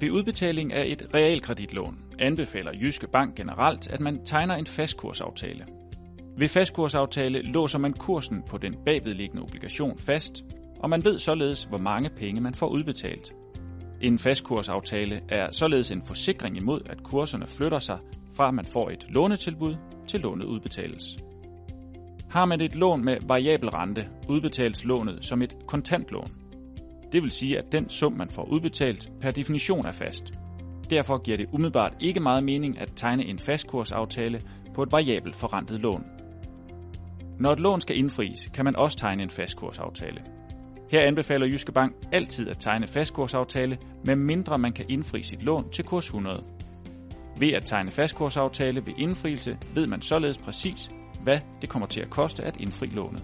Ved udbetaling af et realkreditlån anbefaler Jyske Bank generelt, at man tegner en fastkursaftale. Ved fastkursaftale låser man kursen på den bagvedliggende obligation fast, og man ved således, hvor mange penge man får udbetalt. En fastkursaftale er således en forsikring imod, at kurserne flytter sig fra at man får et lånetilbud til lånet udbetales. Har man et lån med variabel rente, udbetales lånet som et kontantlån. Det vil sige, at den sum, man får udbetalt, per definition er fast. Derfor giver det umiddelbart ikke meget mening at tegne en fastkursaftale på et variabelt forrentet lån. Når et lån skal indfries, kan man også tegne en fastkursaftale. Her anbefaler Jyske Bank altid at tegne fastkursaftale, med mindre man kan indfri sit lån til kurs 100. Ved at tegne fastkursaftale ved indfrielse ved man således præcis, hvad det kommer til at koste at indfri lånet.